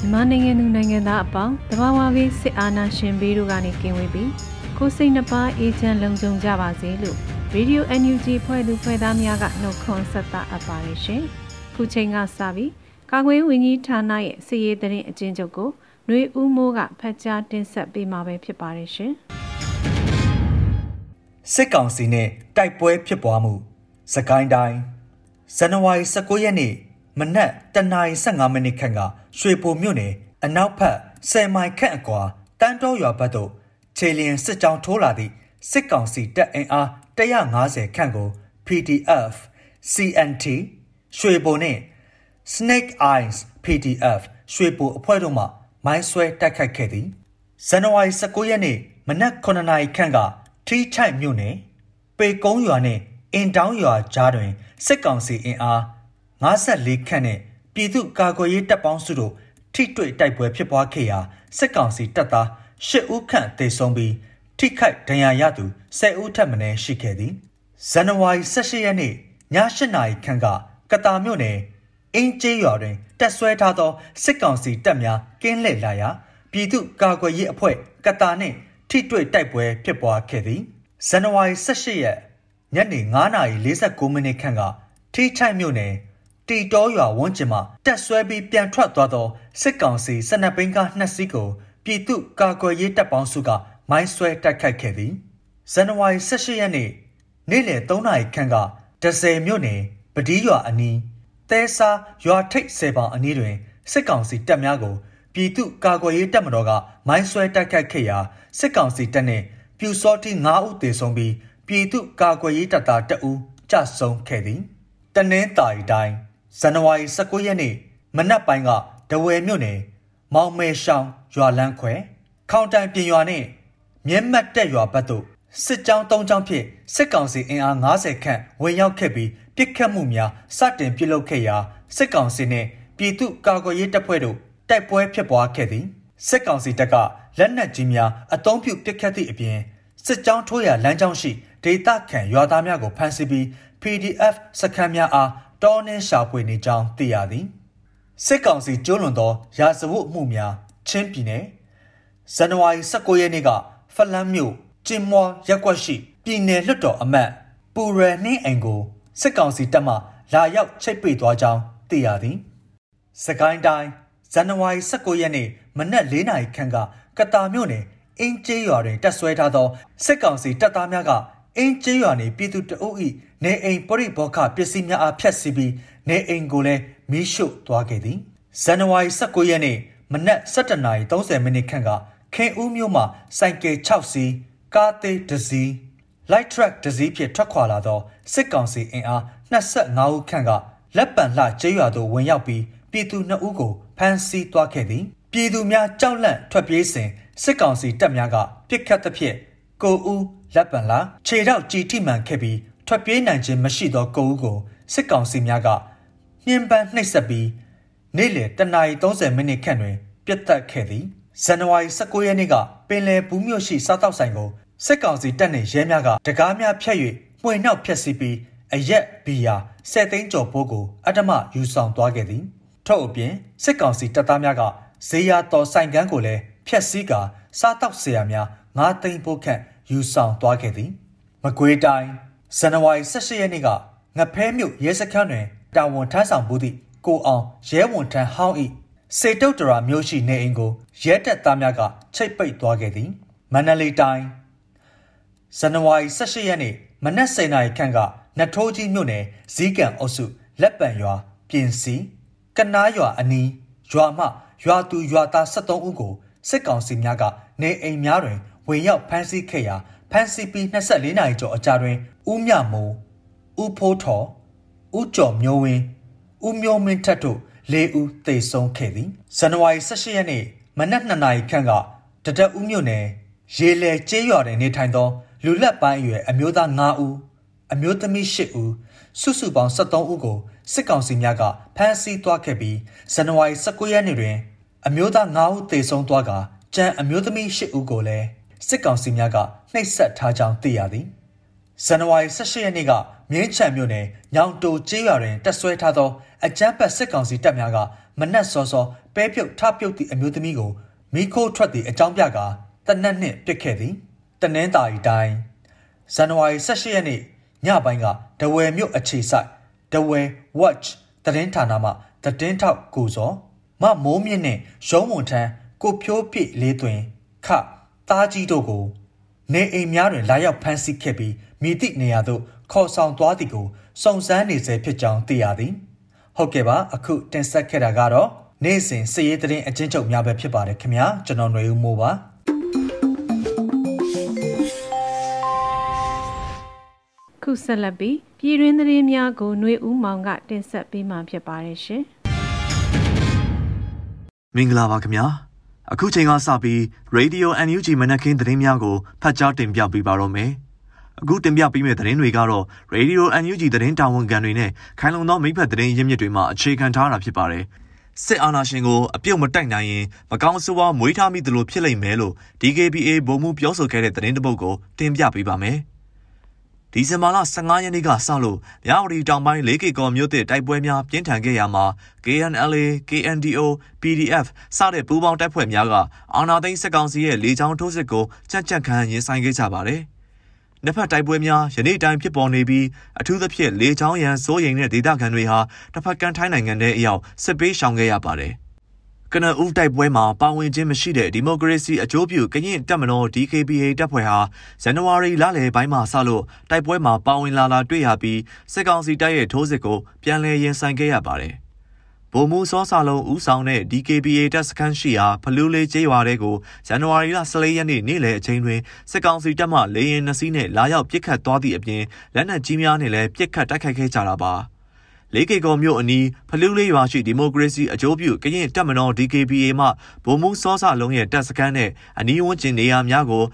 မြန်မာနိုင်ငံသူနိုင်ငံသားအပေါင်းတဘာဝဘေးစစ်အာဏာရှင်ဘေးတို့ကနေကင်းဝေးပြီးကိုစိတ်နှပါအေးချမ်းလုံခြုံကြပါစေလို့ Radio NUG ဖွဲ့သူဖွဲ့သားများကနှုတ်ခွန်းဆက်တာအပ်ပါတယ်ရှင်။ခုချိန်ကစပြီးကာကွယ်ဝင်ကြီးဌာနရဲ့စီရေးတရင်အကျဉ်းချုပ်ကိုຫນွေဦးမိုးကဖတ်ကြားတင်ဆက်ပေးမှာပဲဖြစ်ပါတယ်ရှင်။စစ်ကောင်စီနဲ့တိုက်ပွဲဖြစ်ပွားမှု စကိုင်းတိုင်းဇန်နဝါရီ19ရက်နေ့ မနက်တနာရီ15မိနစ်ခန့်ကရွှေပိုမြို့နယ်အနောက်ဘက်10မိုင်ခန့်အကွာတန်းတော်ရွာဘက်သို့ခြေလျင်စစ်ကြောင်းထိုးလာသည့်စစ်ကောင်စီတပ်အင်အား150ခန့်ကို PDF CNT ရွှေပိုနှင့် Snake Eyes PDF ရွှေပိုအဖွဲ့တို့မှမိုင်းဆွဲတိုက်ခိုက်ခဲ့သည်ဇန်နဝါရီ19ရက်နေ့မနက်9နာရီခန့်ကထီးချိုက်မြို့နယ်ပေကုန်းရွာနှင့်အင်တောင်းရွာကြားတွင်စစ်ကောင်စီအင်အား 54ခန့်နဲ့ပြည်သူ့ကာကွယ်ရေးတပ်ပေါင်းစုတို့ထိတွေ့တိုက်ပွဲဖြစ်ပွားခဲ့ရာစစ်ကောင်စီတပ်သား10ဦးခန့်သေဆုံးပြီးထိခိုက်ဒဏ်ရာရသူ10ဦးထပ်မံရှိခဲ့သည်ဇန်နဝါရီ18ရက်နေ့ည8နာရီခန့်ကကတာမြို့နယ်အင်းကျေးရွာတွင်တက်ဆွဲထားသောစစ်ကောင်စီတပ်များကင်းလှည့်လာရာပြည်သူ့ကာကွယ်ရေးအဖွဲ့ကတာနှင့်ထိတွေ့တိုက်ပွဲဖြစ်ပွားခဲ့သည်ဇန်နဝါရီ18ရက်ညနေ9:49မိနစ်ခန့်ကထိချိုက်မြို့နယ် တီတောရွာဝန်းကျင်မှာတက်ဆွဲပြီးပြန်ထွက်သွားသောစစ်ကောင်စီစနက်ဘင်းကားနှစ်စီးကိုပြည်သူ့ကာကွယ်ရေးတပ်ပေါင်းစုကမိုင်းဆွဲတိုက်ခိုက်ခဲ့သည်ဇန်နဝါရီ18ရက်နေ့နေ့လယ်3နာရီခန့်ကဒဇယ်မြို့နယ်ပဒီးရွာအနီးသဲဆာရွာထိပ်ဆယ်ပောင်အနီးတွင်စစ်ကောင်စီတပ်များကိုပြည်သူ့ကာကွယ်ရေးတပ်မတော်ကမိုင်းဆွဲတိုက်ခိုက်ခဲ့ရာစစ်ကောင်စီတပ်နှင့်ပြူစောတိ9ဦးသေဆုံးပြီးပြည်သူ့ကာကွယ်ရေးတပ်သား2ဦးကြဆုံးခဲ့သည်တနင်္သာရီတိုင်း ဇန်နဝါရီ19ရက်နေ့မနက်ပိုင်းကဒဝယ်မြို့နယ်မောင်မဲရှောင်းရွာလန်းခွဲခေါင်တိုင်ပြင်ရွာနဲ့မြဲမတ်တက်ရွာဘက်သို့စစ်ကြောင်း၃ကြောင်းဖြင့်စစ်ကောင်စီအင်အား90ခန့်ဝင်ရောက်ခဲ့ပြီးပြစ်ခတ်မှုများစတင်ပြုလုပ်ခဲ့ရာစစ်ကောင်စီနှင့်ပြည်သူ့ကာကွယ်ရေးတပ်ဖွဲ့တို့တိုက်ပွဲဖြစ်ပွားခဲ့သည်စစ်ကောင်စီတပ်ကလက်နက်ကြီးများအုံပြုပစ်ခတ်သည့်အပြင်စစ်ကြောင်းထိုးရာလမ်းကြောင်းရှိဒေသခံရွာသားများကိုဖမ်းဆီးပြီး PDF စခန်းများအား တောနှင်းရှာဖွေနေကြောင်းသိရသည်စစ်ကောင်စီကျိုးလွန်သောရာဇဝတ်မှုများချင်းပြည်နယ်ဇန်နဝါရီ19ရက်နေ့ကဖလန်းမြို့ကျင်းမွာရက်ကွက်ရှိပြည်နယ်လွှတ်တော်အမတ်ပူရယ်နှင်းအိမ်ကိုစစ်ကောင်စီတပ်မှလာရောက်ချိတ်ပိတ်သွားကြောင်းသိရသည်စကိုင်းတိုင်းဇန်နဝါရီ19ရက်နေ့မနက်၄နာရီခန့်ကကတာမြို့နယ်အင်းကျေးရွာတွင်တက်ဆွဲထားသောစစ်ကောင်စီတပ်သားများကအင်းကျေးရွာနေပြည်သူတအုပ်၏ နေအိမ်ပရိဘောခပစ္စည်းများအားဖျက်ဆီးပြီးနေအိမ်ကိုလည်းမီးရှို့သွားခဲ့သည်ဇန်နဝါရီ19ရက်နေ့မနက်7:30မိနစ်ခန့်ကခင်ဦးမြို့မှာစိုက်ကယ်6စီးကားသေးတစ်စီး light truck တစ်စီးဖြင့်ထွက်ခွာလာသောစစ်ကောင်စီအင်အား25ဦးခန့်ကလက်ပံလှကျေးရွာသို့ဝင်ရောက်ပြီးပြည်သူ2ဦးကိုဖမ်းဆီးသွားခဲ့သည်ပြည်သူများကြောက်လန့်ထွက်ပြေးစဉ်စစ်ကောင်စီတပ်များကပစ်ခတ်သဖြင့်ကိုဦးလက်ပံလာခြေထောက်ကြီးထိမှန်ခဲ့ပြီး ထွက်ပြေးနိုင်ခြင်းမရှိသောကိုဦးကိုစစ်ကောင်စီများကနှင်းပန်းနှိပ်စက်ပြီးနေ့လယ်တနာရီ30မိနစ်ခန့်တွင်ပြတ်တက်ခဲ့သည်ဇန်နဝါရီ19ရက်နေ့ကပင်လယ်ဘူးမြို့ရှိစားတောက်ဆိုင်ကိုစစ်ကောင်စီတပ်နှင့်ရဲများကတကားများဖြတ်၍မှွေနှောက်ဖျက်ဆီးပြီးအရက်ဘီယာ၁၀သိန်းကျော်ပိုးကိုအတ္တမယူဆောင်သွားခဲ့သည်ထို့အပြင်စစ်ကောင်စီတပ်သားများကဈေးရတော်ဆိုင်ကန်းကိုလည်းဖျက်ဆီးကာစားတောက်ဆရာများ၅သိန်းပိုးခန့်ယူဆောင်သွားခဲ့သည်မကွေးတိုင်း ဇန်နဝါရီ18ရက်နေ့ကငဖဲမြို့ရဲစခန်းတွင်တာဝန်ထမ်းဆောင်မှုသည့်ကိုအောင်ရဲဝန်ထမ်းဟောင်း၏စေတုတ်တရာမျိုးရှိနေအိမ်ကိုရဲတပ်သားများကချိတ်ပိတ်သွားခဲ့သည်မန္တလေးတိုင်းဇန်နဝါရီ18ရက်နေ့မနက်7:00နာရီခန့်ကနထိုးကြီးမြို့နယ်ဇီးကန်အုပ်စုလက်ပံရွာပြင်စီကနားရွာအနီးရွာမှရွာသူရွာသား73ဦးကိုစစ်ကောင်စီများကနေအိမ်များတွင်ဝင်ရောက်ဖမ်းဆီးခဲ့ရာဖမ်းဆီးပြီး24နာရီကျော်အကြာတွင် ဦးမြမိုးဦးဖိုးထော်ဦးကျော်မျိုးဝင်းဦးမျိုးမင်းထက်တို့၄ဦးသေဆုံးခဲ့သည်ဇန်နဝါရီ18ရက်နေ့မနက်2နာရီခန့်ကတတဦးမြို့နယ်ရေလေကျေးရွာတွင်နေထိုင်သော လူလက်ပိုင်းအရွယ်အမျိုးသား9ဦးအမျိုးသမီး10ဦးစုစုပေါင်း73ဦးကိုစစ်ကောင်စီများကဖမ်းဆီးသွားခဲ့ပြီးဇန်နဝါရီ19ရက်နေ့တွင် အမျိုးသား9ဦးသေဆုံးသွားကကျန်အမျိုးသမီး10ဦးကိုလည်းစစ်ကောင်စီများကနှိပ်စက်ထားကြောင်းသိရသည် ဇန်နဝါရီ18ရက်နေ့ကမြင်းချံမြို့နယ်ညောင်တိုကျေးရွာတွင်တက်ဆွဲထားသောအကြမ်းဖက်စစ်ကောင်စီတပ်များကမနက်စောစောပဲပြုတ်ထပြုတ်သည့်အမျိုးသမီးကိုမိခိုးထွက်သည့်အကြောင်းပြကာတနက်နှင့်ပြစ်ခဲ့သည်တနင်္သာရီတိုင်းဇန်နဝါရီ18ရက်နေ့ညပိုင်းကဒဝယ်မြို့အခြေဆိုင်ဒဝယ် watch သတင်းဌာနမှသတင်းထောက်ကိုစောမမိုးမြင့်နှင့်ရုံးဝန်ထမ်းကိုဖြိုးပြည့်လေးသွင်းခတားကြီးတို့ကို နေအိမ်များတွင်လာရောက်ဖမ်းဆီးခဲ့ပြီးမိသည့်နေရာသို့ခေါ်ဆောင်သွားသည်ကိုစုံစမ်းနေဆဲဖြစ်ကြောင်းသိရသည်ဟုတ်ကဲ့ပါအခုတင်ဆက်ခဲ့တာကတော့နေ့စဉ်စည်ရေးသတင်းအချင်းချုပ်များပဲဖြစ်ပါတယ်ခင်ဗျာကျွန်တော်ຫນွေဦးမိုးပါခုဆက်လက်ပြီးပြည်တွင်းသတင်းများကိုຫນွေဦးမောင်ကတင်ဆက်ပေးမှာဖြစ်ပါတယ်ရှင်မင်္ဂလာပါခင်ဗျာ အခုချိန်ကစပြီး Radio NUG မနက်ခင်းသတင်းများကိုဖတ်ကြားတင်ပြပေးပါတော့မယ်အခုတင်ပြပေးမယ့်သတင်းတွေကတော့ Radio NUG သတင်းတာဝန်ခံတွေနဲ့ခိုင်လုံသောမိဖက်သတင်းရင်းမြစ်တွေမှအခြေခံထားတာဖြစ်ပါတယ်စစ်အာဏာရှင်ကိုအပြုတ်မတိုက်နိုင်ရင်မကောင်းဆိုးဝါးမွေးထားမိသလိုဖြစ်လိမ့်မယ်လို့ DKBA ဗိုလ်မှူးပြောဆိုခဲ့တဲ့သတင်းတပုတ်ကိုတင်ပြပေးပါမယ်။ ဒီဇင်ဘာလ15ရက်နေ့ကစလို့မြဝတီတောင်ပိုင်း၄ကီကော်မြို့သစ်တိုက်ပွဲများပြင်းထန်ခဲ့ရမှာ KNLA, KNDO, PDF စတဲ့ပူးပေါင်းတပ်ဖွဲ့များကအာဏာသိမ်းစစ်ကောင်စီရဲ့လေကြောင်းထိုးစစ်ကိုကြက်ကြက်ခံရင်ဆိုင်ခဲ့ကြပါတယ်။နှစ်ဖက်တိုက်ပွဲများယနေ့တိုင်းဖြစ်ပေါ်နေပြီးအထူးသဖြင့်လေချောင်းရန်စိုးရိမ်တဲ့ဒေသခံတွေဟာတစ်ဖက်ကန်ထိုင်းနိုင်ငံထဲအရောက်စစ်ပေးရှောင်ခဲ့ရပါတယ်။ ကနဦးတိုက်ပွဲမှာပါဝင်ခြင်းမရှိတဲ့ဒီမိုကရေစီအကျိုးပြုကရင်တပ်မတော် DKBA တပ်ဖွဲ့ဟာဇန်နဝါရီလလယ်ပိုင်းမှာစလို့တိုက်ပွဲမှာပါဝင်လာလာတွေ့ရပြီးစစ်ကောင်စီတပ်ရဲ့ထိုးစစ်ကိုပြန်လည်ရင်ဆိုင်ခဲ့ရပါတယ်။ဗိုလ်မှူးစောစာလုံးဦးဆောင်တဲ့ DKBA တပ်စခန်းရှိရာဖလူးလေးကျေးရွာတဲကိုဇန်နဝါရီလ14ရက်နေ့နေ့လယ်အချိန်တွင်စစ်ကောင်စီတပ်မှလေရင်နှစီးနဲ့လာရောက်ပစ်ခတ်သွားသည့်အပြင်လက်နက်ကြီးများနဲ့လည်းပစ်ခတ်တိုက်ခိုက်ခဲ့ကြတာပါ လေးကေကောမြို့အနီးဖလူးလေးရွာရှိဒီမိုကရေစီအကျိုးပြုကရင်တပ်မတော် DKBA မှဗိုလ်မှူးစောစလုံးရဲ့တပ်စခန်းနဲ့အနီးဝန်းကျင်နေရာများကို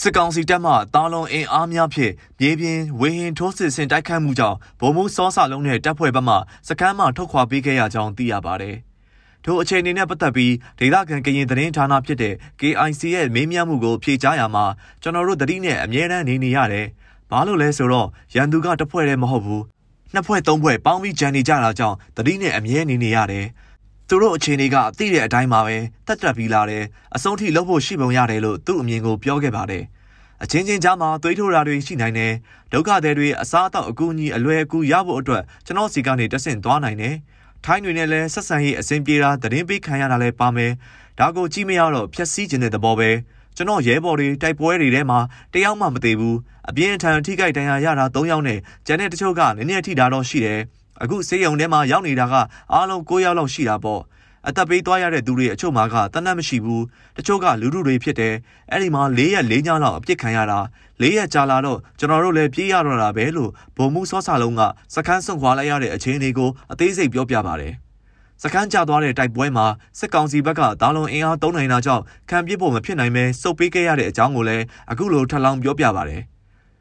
စစ်ကောင်စီတပ်မှတာလွန်အင်အားများဖြင့်မြေပြင်ဝေဟင်ထိုးစစ်ဆင်တိုက်ခိုက်မှုကြောင့်ဗိုလ်မှူးစောစလုံးနဲ့တပ်ဖွဲ့ဘက်မှစကမ်းမှထုတ်ခွာပေးခဲ့ရကြောင်းသိရပါတယ်။ထိုအခြေအနေနဲ့ပတ်သက်ပြီးဒေသခံကရင်သတင်းဌာနဖြစ်တဲ့ KIC ရဲ့မေးမြန်းမှုကိုဖြေကြားရမှာကျွန်တော်တို့တတိနဲ့အမြဲတမ်းနေနေရတယ်။ဘာလို့လဲဆိုတော့ရန်သူကတစ်ဖွဲ့တည်းမဟုတ်ဘူး။ နှစ်ဖွဲ့သုံးဖွဲ့ပေါင်းပြီးကြံနေကြတာကြောင့်တတိနဲ့အမြဲနေနေရတယ်။သူတို့အခြေအနေကသိတဲ့အတိုင်းပါပဲတက်တက်ပြီးလာတယ်အဆုံးထိလုပ်ဖို့ရှိပုံရတယ်လို့သူ့အမြင်ကိုပြောခဲ့ပါတယ်အချင်းချင်းကြားမှာသွေးထိုးတာတွေရှိနိုင်တယ်ဒုက္ခတွေတွေအစားအသောက်အကူအညီအလွယ်အကူရဖို့အတွက်ကျွန်တော်စီကနေတက်ဆင့်သွားနိုင်တယ်ထိုင်းတွေနဲ့လည်းဆက်ဆံရေးအဆင်ပြေတာသတင်းပေးခံရတာလည်းပါမယ်ဒါကိုကြည့်မရတော့ဖြက်စီးခြင်းတဲ့သဘောပဲ ကျွန်တော်ရဲဘော်တွေတိုက်ပွဲတွေထဲမှာတယောက်မှမသေးဘူးအပြင်းထန်ထိခိုက်ဒဏ်ရာရတာ၃ယောက်နဲ့ကျန်တဲ့တချို့ကနည်းနည်းထိတာတော့ရှိတယ်အခုစေယုံထဲမှာရောက်နေတာကအားလုံး9ယောက်လောက်ရှိတာပေါ့အသက်ပေးသွားရတဲ့သူတွေအချို့မှာကတနတ်မရှိဘူးတချို့ကလူလူတွေဖြစ်တယ်အဲ့ဒီမှာ၄ရက်၄ညလောက်အပြစ်ခံရတာ၄ရက်ကြာလာတော့ကျွန်တော်တို့လည်းပြေးရတော့တာပဲလို့ဗိုလ်မှူးစောစာလုံးကစခန်းဆွန့်ခွာလိုက်ရတဲ့အခြေအနေကိုအသေးစိတ်ပြောပြပါတယ် စခန်းကျသွားတဲ့တိုက်ပွဲမှာစစ်ကောင်စီဘက်ကဒါလုံအင်အားသုံးနိုင်တာကြောင့်ခံပြစ်ဖို့မဖြစ်နိုင်ပဲစုပ်ပေးခဲ့ရတဲ့အကြောင်းကိုလည်းအခုလိုထပ်လောင်းပြောပြပါတယ်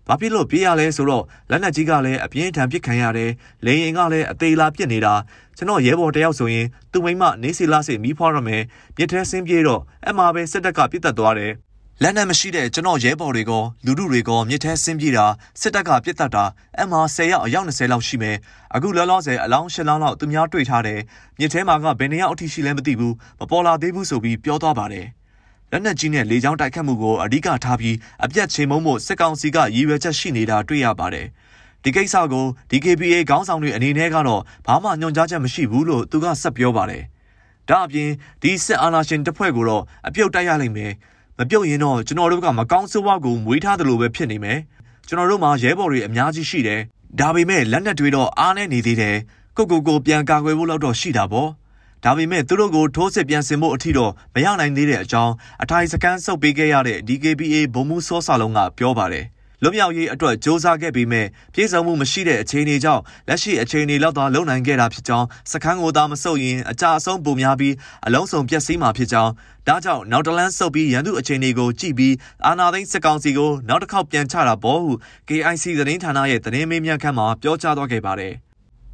ဘာဖြစ်လို့ပြေးရလဲဆိုတော့လက်နက်ကြီးကလည်းအပြင်းထန်ပစ်ခံရတယ်။လေရင်ကလည်းအသေးလားပစ်နေတာ။ကျွန်တော်ရဲဘော်တယောက်ဆိုရင်သူ့မိမနေစီလာစီမီးဖွားရမယ်။မြစ်ထဲဆင်းပြေးတော့အမှပဲစစ်တပ်ကပြစ်တက်သွားတယ်။ လက်နက်မရှိတဲ့ကျွန်တော်ရဲဘော်တွေကလူလူတွေကမြစ်ထဲဆင်းပြေးတာစစ်တပ်ကပြစ်တက်တာအမှ10 ရောက်အယောက်20လောက်ရှိမယ်။အခုလောလောဆယ်အလောင်း10လောင်းလောက်သူများတွေ့ထားတယ်။မြစ်ထဲမှာကဘယ်နေရာအထိရှိလဲမသိဘူး။မပေါ်လာသေးဘူးဆိုပြီးပြောသွားပါတယ်။လက်နက်ကြီးနဲ့လေကြောင်းတိုက်ခတ်မှုကိုအဓိကထားပြီးအပြတ်ချေမှုန်းမှုစစ်ကောင်စီကရည်ရွယ်ချက်ရှိနေတာတွေ့ရပါတယ်။ဒီကိစ္စကို DKBA ခေါင်းဆောင်တွေအနေနဲ့ကတော့ဘာမှညွှန်ကြားချက်မရှိဘူးလို့သူကဆက်ပြောပါတယ်။ဒါအပြင်ဒီစစ်အာဏာရှင်တပ်ဖွဲ့ကိုတော့အပြုတ်တိုက်ရလိမ့်မယ်။ မပြုတ်ရင်တော့ကျွန်တော်တို့ကမကောင်းဆိုးဝါးကိုမွေးထားသလိုပဲဖြစ်နေမယ်။ကျွန်တော်တို့မှာရဲဘော်တွေအများကြီးရှိတယ်။ဒါပေမဲ့လက်နက်တွေတော့အားနဲ့နေသေးတယ်။ကိုကိုကိုပြန်ကာကွယ်ဖို့လောက်တော့ရှိတာပေါ့။ဒါပေမဲ့သူတို့ကိုထိုးစစ်ပြန်ဆင်ဖို့အထီတော့မရနိုင်သေးတဲ့အကြောင်းအထိုင်စကန်ဆုတ်ပေးခဲ့ရတဲ့ DKBA ဘုံမှုစောစာလုံးကပြောပါတယ်။ လွတ်မြောက်ရေးအတွက်စ조사ခဲ့ပြီးမဲ့ပြည်စုံမှုမရှိတဲ့အခြေအနေကြောင့်လက်ရှိအခြေအနေလောက်သာလုံနိုင်ခဲ့တာဖြစ်ကြောင်းစခန်းကိုသာမဆုတ်ရင်အကြအဆုံးပုံများပြီးအလုံးစုံပျက်စီးမှာဖြစ်ကြောင်းဒါကြောင့်နောက်တလန်းဆုတ်ပြီးရန်သူအခြေအနေကိုကြည့်ပြီးအာနာသိန်းစစ်ကောင်စီကိုနောက်တစ်ခေါက်ပြန်ချတာပေါ့ဟု KIC သတင်းဌာနရဲ့သတင်းမေးမြန်းခန်းမှာပြောကြားသွားခဲ့ပါတယ်။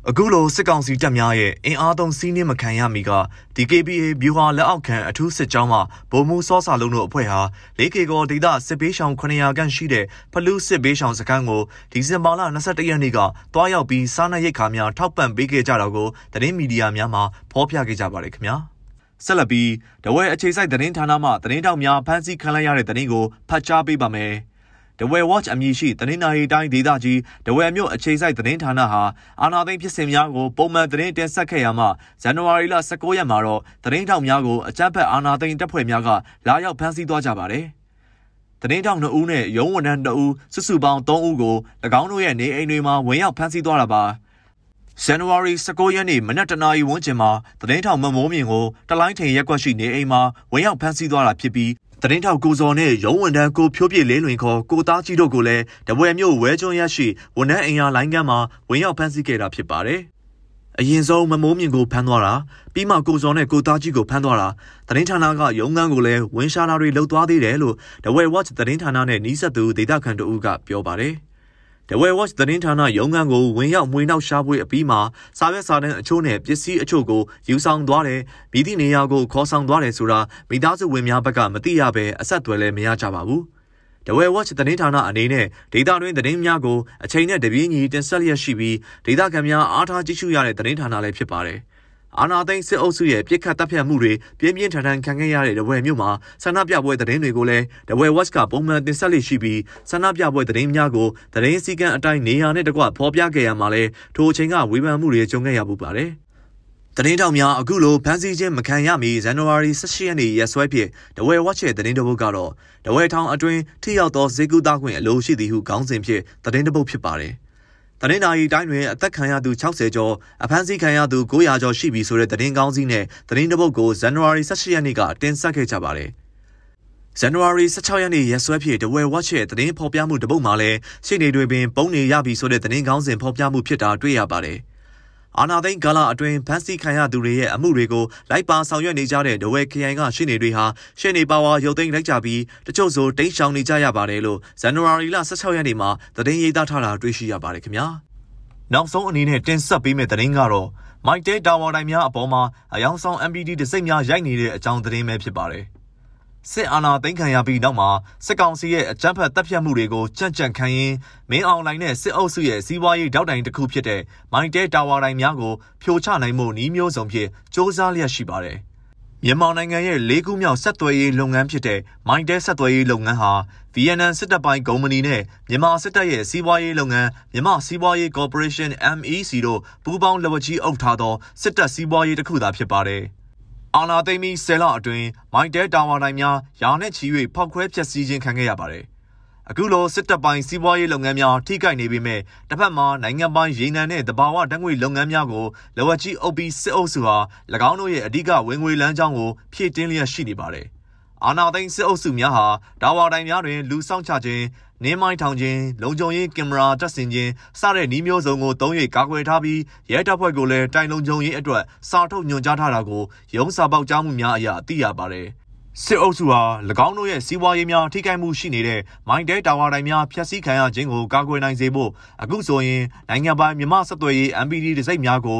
အခုလိုစစ်ကောင်စီတပ်များရဲ့အင်အားသုံးစီးနှင်းမခံရမီက DKBA ဗျူဟာလက်အောက်ခံအထူးစစ်ကြောင်းမှဗိုလ်မှူးစောစာလုံးတို့အဖွဲ့ဟာ 4K ကောဒေသစစ်ပေးရှောင်900ခန့်ရှိတဲ့ဖလူးစစ်ပေးရှောင်စခန်းကိုဒီဇင်ဘာလ22ရက်နေ့ကတွားရောက်ပြီးစားနပ်ရိက္ခာများထောက်ပံ့ပေးခဲ့ကြတာကိုသတင်းမီဒီယာများမှဖော်ပြခဲ့ကြပါတယ်ခင်ဗျာဆက်လက်ပြီးတဝဲအခြေစိုက်သတင်းဌာနမှသတင်းတောက်များဖမ်းဆီးခံလိုက်ရတဲ့သတင်းကိုဖတ်ကြားပေးပါမယ်။ ဒဝဲ watch အမည်ရှိသတင်းနာရီတိုင်းဒေသကြီးဒဝဲမြို့အခြေစိုက်သတင်းဌာနဟာအာနာသိန်းဖြစ်စဉ်များကိုပုံမှန်သတင်းတင်ဆက်ခဲ့ရမှဇန်နဝါရီလ19ရက်မှာတော့သတင်းထောက်များကိုအကြမ်းဖက်အာနာသိန်းတပ်ဖွဲ့များကလာရောက်ဖမ်းဆီးသွားကြပါတယ်။သတင်းထောက်2ဦးနဲ့ရုံးဝန်ထမ်း2ဦးစုစုပေါင်း3ဦးကို၎င်းတို့ရဲ့နေအိမ်တွေမှာဝင်ရောက်ဖမ်းဆီးသွားတာပါ။ဇန်နဝါရီ19ရက်နေ့မနက်တနာရီဝန်းကျင်မှာသတင်းထောက်မမိုးမြင့်ကိုတလိုင်းထိန်ရက်ကွက်ရှိနေအိမ်မှာဝင်ရောက်ဖမ်းဆီးသွားတာဖြစ်ပြီး တရင်ထောက်ကိုစော်နဲ့ရုံးဝန်ထမ်းကိုဖြိုးပြည့်လေးလွင်ခေါ်ကိုသားကြီးတို့ကိုလည်းတပွဲမြို့ဝဲကျွန်းရရှိဝန်ထမ်းအင်အားလိုင်းကမ်းမှာဝင်ရောက်ဖမ်းဆီးခဲ့တာဖြစ်ပါတယ်။အရင်ဆုံးမမိုးမြင့်ကိုဖမ်းသွားတာပြီးမှကိုစော်နဲ့ကိုသားကြီးကိုဖမ်းသွားတာတရင်ဌာနကရုံးခန်းကိုလည်းဝင်ရှာတာတွေလှုပ်သွားသေးတယ်လို့တဝဲ watch တရင်ဌာနနဲ့နီးစပ်သူဒေတာခန်တို့ကပြောပါတယ်။ The Way Watch သတင်းဌာနရုံးခန်းကိုဝင်ရောက်မှွေနောက်ရှာဖွေအပြီးမှာစာရွက်စာတမ်းအချို့နဲ့ပစ္စည်းအချို့ကိုယူဆောင်သွားတယ်။မိသည့်နေရာကိုခေါ်ဆောင်သွားတယ်ဆိုတာမိသားစုဝင်များဘက်ကမသိရဘဲအဆက်အသွယ်လည်းမရကြပါဘူး။ The Way Watch သတင်းဌာနအနေနဲ့ဒေတာတွင်သတင်းများကိုအချိန်နဲ့တပြေးညီတင်ဆက်လျက်ရှိပြီးဒေတာခံများအားထားကြည့်ရှုရတဲ့သတင်းဌာနလည်းဖြစ်ပါတယ်။ အာနာသိန်းစစ်အုပ်စုရဲ့ပြစ်ခတ်တပ်ဖြတ်မှုတွေပြင်းပြင်းထန်ထန်ခံခဲ့ရတဲ့တဝဲမြို့မှာဆန္ဒပြပွဲသတင်းတွေကိုလည်းတဝဲ Watch ကပုံမှန်တင်ဆက်လေ့ရှိပြီးဆန္ဒပြပွဲသတင်းများကိုသတင်းစည်းကမ်းအတိုင်းနေရာနဲ့တကွဖော်ပြခဲ့ရမှာလဲထိုအချိန်ကဝေဖန်မှုတွေကြုံခဲ့ရပူပါတယ်။သတင်းတောင်များအခုလိုဖမ်းဆီးခြင်းမခံရမီဇန်နဝါရီ18ရက်နေ့ရက်စွဲဖြင့်တဝဲဝက်ချဲသတင်းတပုတ်ကတော့တဝဲထောင်အတွင်းထိရောက်သောဈေးကူသားခွင့်အလိုရှိသည်ဟုခေါင်းစဉ်ဖြင့်သတင်းတပုတ်ဖြစ်ပါတယ်။ တနင်္လာရီတိုင်းတွင်အသက်ခံရသူ60ကျော်အဖမ်းဆီးခံရသူ900ကျော်ရှိပြီဆိုတဲ့သတင်းကောင်းစီးနဲ့သတင်းတပုတ်ကိုဇန်နဝါရီ18ရက်နေ့ကတင်ဆက်ခဲ့ကြပါတယ်။ဇန်နဝါရီ16ရက်နေ့ရက်စွဲဖြင့်တဝဲဝက်ချ်ရဲ့သတင်းဖော်ပြမှုတပုတ်မှာလည်းရှေ့နေတွေပင်ပုံနေရပြီဆိုတဲ့သတင်းကောင်းစဉ်ဖော်ပြမှုဖြစ်တာတွေ့ရပါတယ်။ အာနာသိန်းကာလအတွင်းဖမ်းဆီးခံရသူတွေရဲ့အမှုတွေကိုလိုက်ပါဆောင်ရွက်နေကြတဲ့ဒဝဲခရိုင်ကရှင်းနေတွေဟာရှင်းနေပါဝါရုပ်သိမ်းလိုက်ကြပြီးတချို့ဆိုတိတ်ရှောင်နေကြရပါတယ်လို့ဇန်နဝါရီလ16ရက်နေ့မှာသတင်းရေးသားထားတာတွေ့ရှိရပါတယ်ခင်ဗျာနောက်ဆုံးအနေနဲ့တင်ဆက်ပေးမယ့်သတင်းကတော့မိုက်တဲတာဝါတိုင်များအပေါ်မှာအယောင်ဆောင် MPD တစိမ့်များရိုက်နေတဲ့အကြောင်းသတင်းပဲဖြစ်ပါတယ် စစ်အာဏာသိမ်းခံရပြီးနောက်မှာစစ်ကောင်စီရဲ့အကြမ်းဖက်တပ်ဖြတ်မှုတွေကိုကြံ့ကြံ့ခံရင်းမင်းအောင်လှိုင်နဲ့စစ်အုပ်စုရဲ့စီးပွားရေးတောက်တိုင်တစ်ခုဖြစ်တဲ့မိုင်းတဲတာဝါတိုင်များကိုဖြိုချနိုင်မှုနှီးမျိုးစုံဖြင့်စ조사လျက်ရှိပါတယ်။မြန်မာနိုင်ငံရဲ့လေးခုမြောက်ဆက်သွယ်ရေးလုပ်ငန်းဖြစ်တဲ့မိုင်းတဲဆက်သွယ်ရေးလုပ်ငန်းဟာ VNN စစ်တပ်ပိုင်းကုမ္ပဏီနဲ့မြန်မာစစ်တပ်ရဲ့စီးပွားရေးလုပ်ငန်းမြန်မာစီးပွားရေးကော်ပိုရေးရှင်း MEC တို့ပူးပေါင်းလက်ဝါးကြီးအုပ်ထားသောစစ်တပ်စီးပွားရေးတစ်ခုသာဖြစ်ပါတယ်။ အာနာသိမ့်ပြီးဆယ်လအတွင်းမိုက်တဲတာဝါတိုင်းများရာနဲ့ချီ၍ဖောက်ခွဲဖျက်ဆီးခြင်းခံခဲ့ရပါတယ်။အခုလိုစစ်တပ်ပိုင်းစီးပွားရေးလုပ်ငန်းများထိခိုက်နေပေမဲ့တစ်ဖက်မှာနိုင်ငံပိုင်းရေနံနဲ့တဘာဝဓာတ်ငွေလုပ်ငန်းများကိုလဝကြီးအုပ်ပြီးစစ်အုပ်စုဟာ၎င်းတို့ရဲ့အဓိကဝင်ငွေလမ်းကြောင်းကိုဖြည့်တင်းလျက်ရှိနေပါတယ်။အာနာသိန်းစစ်အုပ်စုများဟာဒါဝါတိုင်းများတွင်လူဆောင်ချခြင်း နင်းမိုင်းထောင်ခြင်းလုံခြုံရေးကင်မရာတပ်ဆင်ခြင်းစတဲ့နှီးမျိုးစုံကိုသုံး၍ကာကွယ်ထားပြီးရဲတပ်ဖွဲ့ကိုလည်းတိုင်လုံခြုံရေးအတွက်စာထုတ်ညွှန်ကြားထားတာကိုရုံးစာပေါက်ကြားမှုများအရသိရပါတယ်စစ်အုပ်စုဟာ၎င်းတို့ရဲ့စီးပွားရေးများထိခိုက်မှုရှိနေတဲ့မိုင်းတဲတာဝါတိုင်များဖျက်ဆီးခံရခြင်းကိုကာကွယ်နိုင်စေဖို့အခုဆိုရင်နိုင်ငံပိုင်မြမဆက်သွယ်ရေး MPD တစိုက်များကို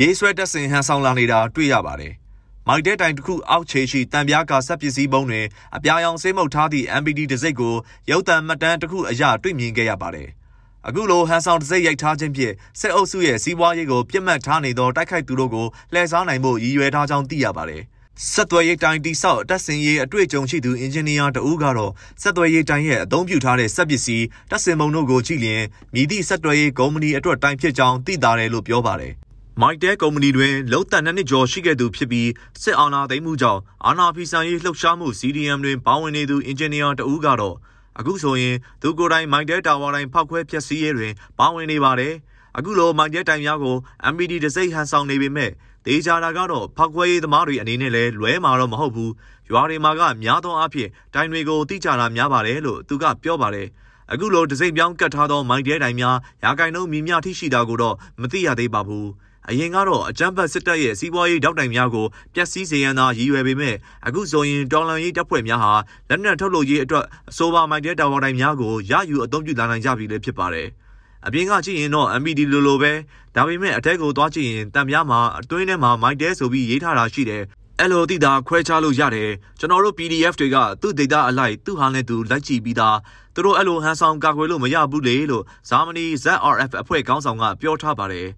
ရေးဆွဲတက်ဆင်ဟန်ဆောင်လာနေတာတွေ့ရပါတယ်။ မိုက်တဲတိုင်တစ်ခုအောက်ခြေရှိတံပြားကဆက်ပစ္စည်းပုံတွင်အပြာရောင်ဆေးမှုတ်ထားသည့် MPD တစိ့ကိုရုပ်သံမှတ်တမ်းတစ်ခုအရတွေ့မြင်ခဲ့ရပါတယ်။အခုလိုဟန်ဆောင်တစိ့ရိုက်ထားခြင်းဖြင့်စစ်အုပ်စုရဲ့စီးပွားရေးကိုပြစ်မှတ်ထားနေသောတိုက်ခိုက်သူတို့ကိုလှည့်စားနိုင်ဖို့ရည်ရွယ်ထားကြောင်းသိရပါတယ်။ဆက်သွယ်ရေးတိုင်တိဆောက်တပ်စင်ရေးအတွေ့အကြုံရှိသူအင်ဂျင်နီယာတဦးကတော့ဆက်သွယ်ရေးတိုင်ရဲ့အသုံးပြုထားတဲ့စက်ပစ္စည်းတပ်စင်မုံတို့ကိုကြည့်လျင်မြည်သည့်ဆက်သွယ်ရေးကုမ္ပဏီအတွက်တိုင်ဖြစ်ကြောင်းသိတာတယ်လို့ပြောပါတယ်။ မိုက်တဲကုမ္ပဏီတွင်လုံတန်နှစ်နှစ်ကျော်ရှိခဲ့သူဖြစ်ပြီးစစ်အာဏာသိမ်းမှုကြောင့်အာဏာဖီဆန်ရေးလှုပ်ရှားမှု CDM တွင်ပါဝင်နေသူအင်ဂျင်နီယာတဦးကတော့အခုဆိုရင်သူကိုယ်တိုင်မိုက်တဲတာဝါတိုင်းဖောက်ခွဲဖျက်ဆီးရေးတွင်ပါဝင်နေပါတယ်။အခုလိုမိုက်တဲတိုင်များကို MPD တစိမ့်ဟန်ဆောင်နေပေမဲ့ဒေချာတာကတော့ဖောက်ခွဲရေးသမားတွေအနေနဲ့လည်းလွဲမှာတော့မဟုတ်ဘူးရွာတွေမှာကများသောအားဖြင့်တိုင်တွေကိုတိကျတာများပါတယ်လို့သူကပြောပါတယ်အခုလိုဒစိမ့်ပြောင်းကတ်ထားသောမိုက်တဲတိုင်များရာဂိုင်နှုန်းမြင့်မြထိရှိတာကိုတော့မသိရသေးပါဘူး အရင်ကတော့အကြမ်းဖက်စစ်တပ်ရဲ့စီးပွားရေးတောက်တိုင်များကိုပျက်စီးစေရန်သာရည်ရွယ်ပေမဲ့အခုဆိုရင်တော်လန်ရေးတပ်ဖွဲ့များဟာလက်နက်ထုတ်လုပ်ရေးအတွက်အဆိုပါမိုက်တဲတာဝါတိုင်များကိုရယူအသုံးပြုလာနိုင်ကြပြီလည်းဖြစ်ပါတယ်။အပြင်ကကြည့်ရင်တော့ MPD လိုလိုပဲဒါပေမဲ့အထက်ကိုသွားကြည့်ရင်တံပြားမှာအတွင်းထဲမှာမိုက်တဲဆိုပြီးရေးထားတာရှိတယ်အဲ့လိုသိတာခွဲခြားလို့ရတယ်ကျွန်တော်တို့ PDF တွေကသူ့ဒေတာအလိုက်သူ့ဟာနဲ့သူလိုက်ကြည့်ပြီးသားသူတို့အဲ့လိုဟန်ဆောင်ကာကွယ်လို့မရဘူးလေလို့ဇာမနီ ZRF အဖွဲ့ခေါင်းဆောင်ကပြောထားပါတယ်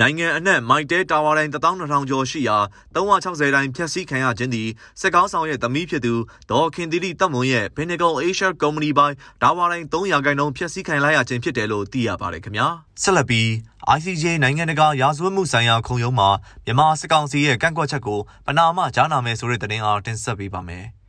နိုင်ငံအနှံ့မိုက်တဲတာဝါတိုင်း12000ကျော်ရှိရာ360တိုင်းဖျက်ဆီးခံရခြင်းသည်စစ်ကောင်းဆောင်ရဲ့သမီးဖြစ်သူဒေါ်ခင်သီရိတပ်မွန်ရဲ့ Pinnacle Asia Company ပိုင်းတာဝါတိုင်း300ခိုင်နှုန်းဖျက်ဆီးခံလိုက်ရခြင်းဖြစ်တယ်လို့သိရပါတယ်ခင်ဗျာဆက်လက်ပြီး ICJ နိုင်ငံတကာရာဇဝတ်မှုဆိုင်ရာခုံရုံးမှာမြန်မာစစ်ကောင်စီရဲ့ကန့်ကွက်ချက်ကိုပနာမကြားနာမယ်ဆိုတဲ့သတင်းအားတင်ဆက်ပေးပါမယ်။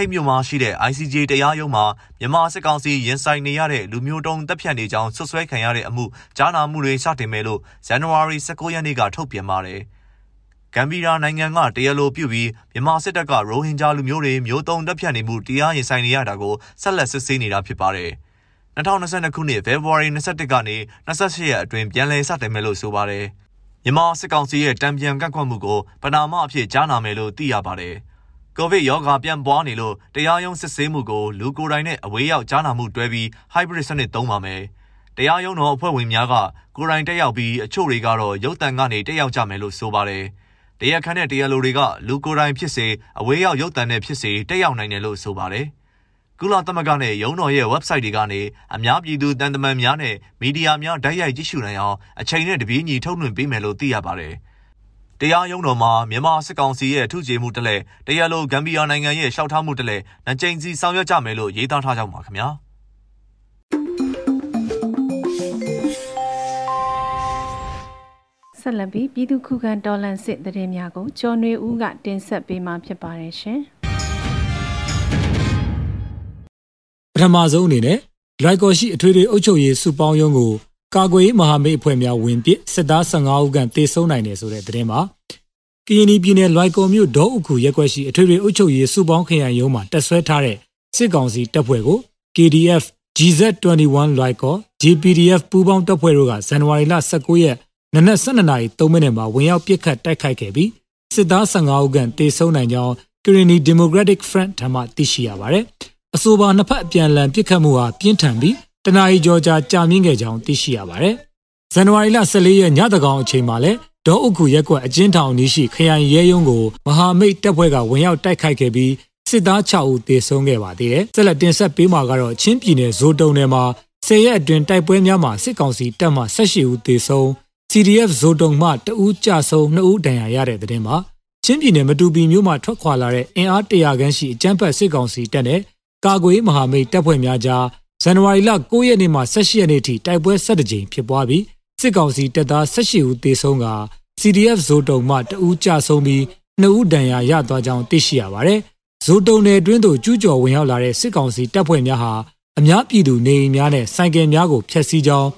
ဟိတ်မြို့မှာရှိတဲ့ ICJ တရားရုံးမှာမြန်မာစစ်ကောင်စီရင်ဆိုင်နေရတဲ့လူမျိုးတုံးတပ်ဖြတ်နေကြောင်းဆွဆွဲခံရတဲ့အမှုကြားနာမှုတွေစတင်မယ်လို့ဇန်နဝါရီ19ရက်နေ့ကထုတ်ပြန်ပါတယ်။ဂမ်ဘီယာနိုင်ငံကတရားလိုပြုပြီးမြန်မာစစ်တပ်ကရိုဟင်ဂျာလူမျိုးတွေမျိုးတုံးတပ်ဖြတ်နေမှုတရားရင်ဆိုင်နေရတာကိုဆက်လက်စစ်ဆေးနေတာဖြစ်ပါတယ်။2022ခုနှစ်ဖေဖော်ဝါရီ21ကနေ28ရက်အတွင်းပြန်လည်စတင်မယ်လို့ဆိုပါတယ်။မြန်မာစစ်ကောင်စီရဲ့တံပြန်ကန့်ကွက်မှုကိုပနာမအဖြစ်ကြားနာမယ်လို့သိရပါတယ်။ ကိုဗစ်ရောဂါပြန်ပွားနေလို့တရားရုံးစစ်ဆေးမှုကိုလူကိုယ်တိုင်နဲ့အဝေးရောက်ကြားနာမှုတွဲပြီး hybrid စနစ်သုံးပါမယ်။တရားရုံးတော်အဖွဲ့ဝင်များကကိုယ်တိုင်တက်ရောက်ပြီးအချို့တွေကတော့ရုပ်သံကနေတက်ရောက်ကြမယ်လို့ဆိုပါတယ်။တရားခံတဲ့တရားလိုတွေကလူကိုယ်တိုင်ဖြစ်စေအဝေးရောက်ရုပ်သံနဲ့ဖြစ်စေတက်ရောက်နိုင်တယ်လို့ဆိုပါတယ်။ကုလသမဂ္ဂနဲ့ရုံးတော်ရဲ့ website တွေကနေအများပြည်သူတန်တမန်များနဲ့မီဒီယာများဓာတ်ရိုက်ကြည့်ရှုနိုင်အောင်အချိန်နဲ့တပြေးညီထုတ်လွှင့်ပေးမယ်လို့သိရပါတယ်။ တရားရုံးတော်မှာမြန်မာစစ်ကောင်စီရဲ့ထုချေမှုတလဲတရားလိုဂမ်ဘီယာနိုင်ငံရဲ့ရှောက်ထားမှုတလဲနှကြိမ်စီဆောင်ရွက်ကြမယ်လို့ရေးသားထားကြပါခင်ဗျာဆက်လက်ပြီးပြည်သူခုခံတော်လှန်စစ်တရင်များကိုကျော်နွေဦးကတင်ဆက်ပေးမှာဖြစ်ပါတယ်ရှင်ပထမဆုံးအနေနဲ့လိုက်ကော်ရှိအထွေထွေအုပ်ချုပ်ရေးစုပေါင်းရုံးကို ကာကွယ်ရေးမဟာမိတ်အဖွဲ့များဝင်ပစ်စစ်သား15ဦးခန့်တေဆုံးနိုင်တယ်ဆိုတဲ့သတင်းမှာကရင်ပြည်နယ်လွိုက်ကော်မြို့ဒေါအုခုရက်ွက်ရှိအထွေထွေအုပ်ချုပ်ရေးစုပေါင်းခရိုင်ရုံးမှာတက်ဆွဲထားတဲ့စစ်ကောင်စီတပ်ဖွဲ့ကို KDF GZ21 လွိုက်ကော် GPDF ပူးပေါင်းတပ်ဖွဲ့တို့ကဇန်နဝါရီလ19ရက်နနက်12နာရီ3မိနစ်မှာဝင်ရောက်ပစ်ခတ်တိုက်ခိုက်ခဲ့ပြီးစစ်သား15ဦးခန့်တေဆုံးနိုင်ကြောင်း Kirini Democratic Front ထံမှသိရှိရပါတယ်။အဆိုပါနှစ်ဖက်အပြန်အလှန်ပစ်ခတ်မှုဟာပြင်းထန်ပြီး တနအီကျော်ကြာကြာမြင့်ခဲ့ကြောင်းသိရှိရပါတယ်။ဇန်နဝါရီလ14ရက်ညသကောင်အချိန်မှာလည်းဒေါ်အုပ်ခုရက်ကွက်အကျဉ်းထောင်နီးရှိခရိုင်ရဲရုံးကိုမဟာမိတ်တပ်ဖွဲ့ကဝင်ရောက်တိုက်ခိုက်ခဲ့ပြီးစစ်သား6ဦးသေဆုံးခဲ့ပါသေးတယ်။ဆက်လက်တင်ဆက်ပေးမှာကတော့ချင်းပြည်နယ်ဇိုတုံနယ်မှာဆယ်ရက်အတွင်းတိုက်ပွဲများမှာစစ်ကောင်စီတပ်မှ18ဦးသေဆုံး CDF ဇိုတုံမှ2ဦးကြဆုံး2ဦးဒဏ်ရာရတဲ့တဲ့တင်မှာချင်းပြည်နယ်မတူပီမြို့မှထွက်ခွာလာတဲ့အင်အား100ခန်းရှိအကြမ်းဖက်စစ်ကောင်စီတပ်နဲ့ကာကွယ်မဟာမိတ်တပ်ဖွဲ့များကြား ဇန်နဝါရီလ9ရက်နေ့မှ18ရက်နေ့ထိတိုက်ပွဲ17ကြိမ်ဖြစ်ပွားပြီးစစ်ကောင်စီတပ်သား18ဦးသေဆုံးက CDF ဇိုတုံမှတဦးကြဆုံးပြီး2ဦးဒဏ်ရာရသွားကြောင်းသိရှိရပါတယ်။ဇိုတုံနယ်အတွင်းသို့ကျူးကျော်ဝင်ရောက်လာတဲ့စစ်ကောင်စီတပ်ဖွဲ့များဟာအများပြည်သူနေအိမ်များနဲ့ဆိုင်ကယ်များကိုဖျက်ဆီးကြောင်း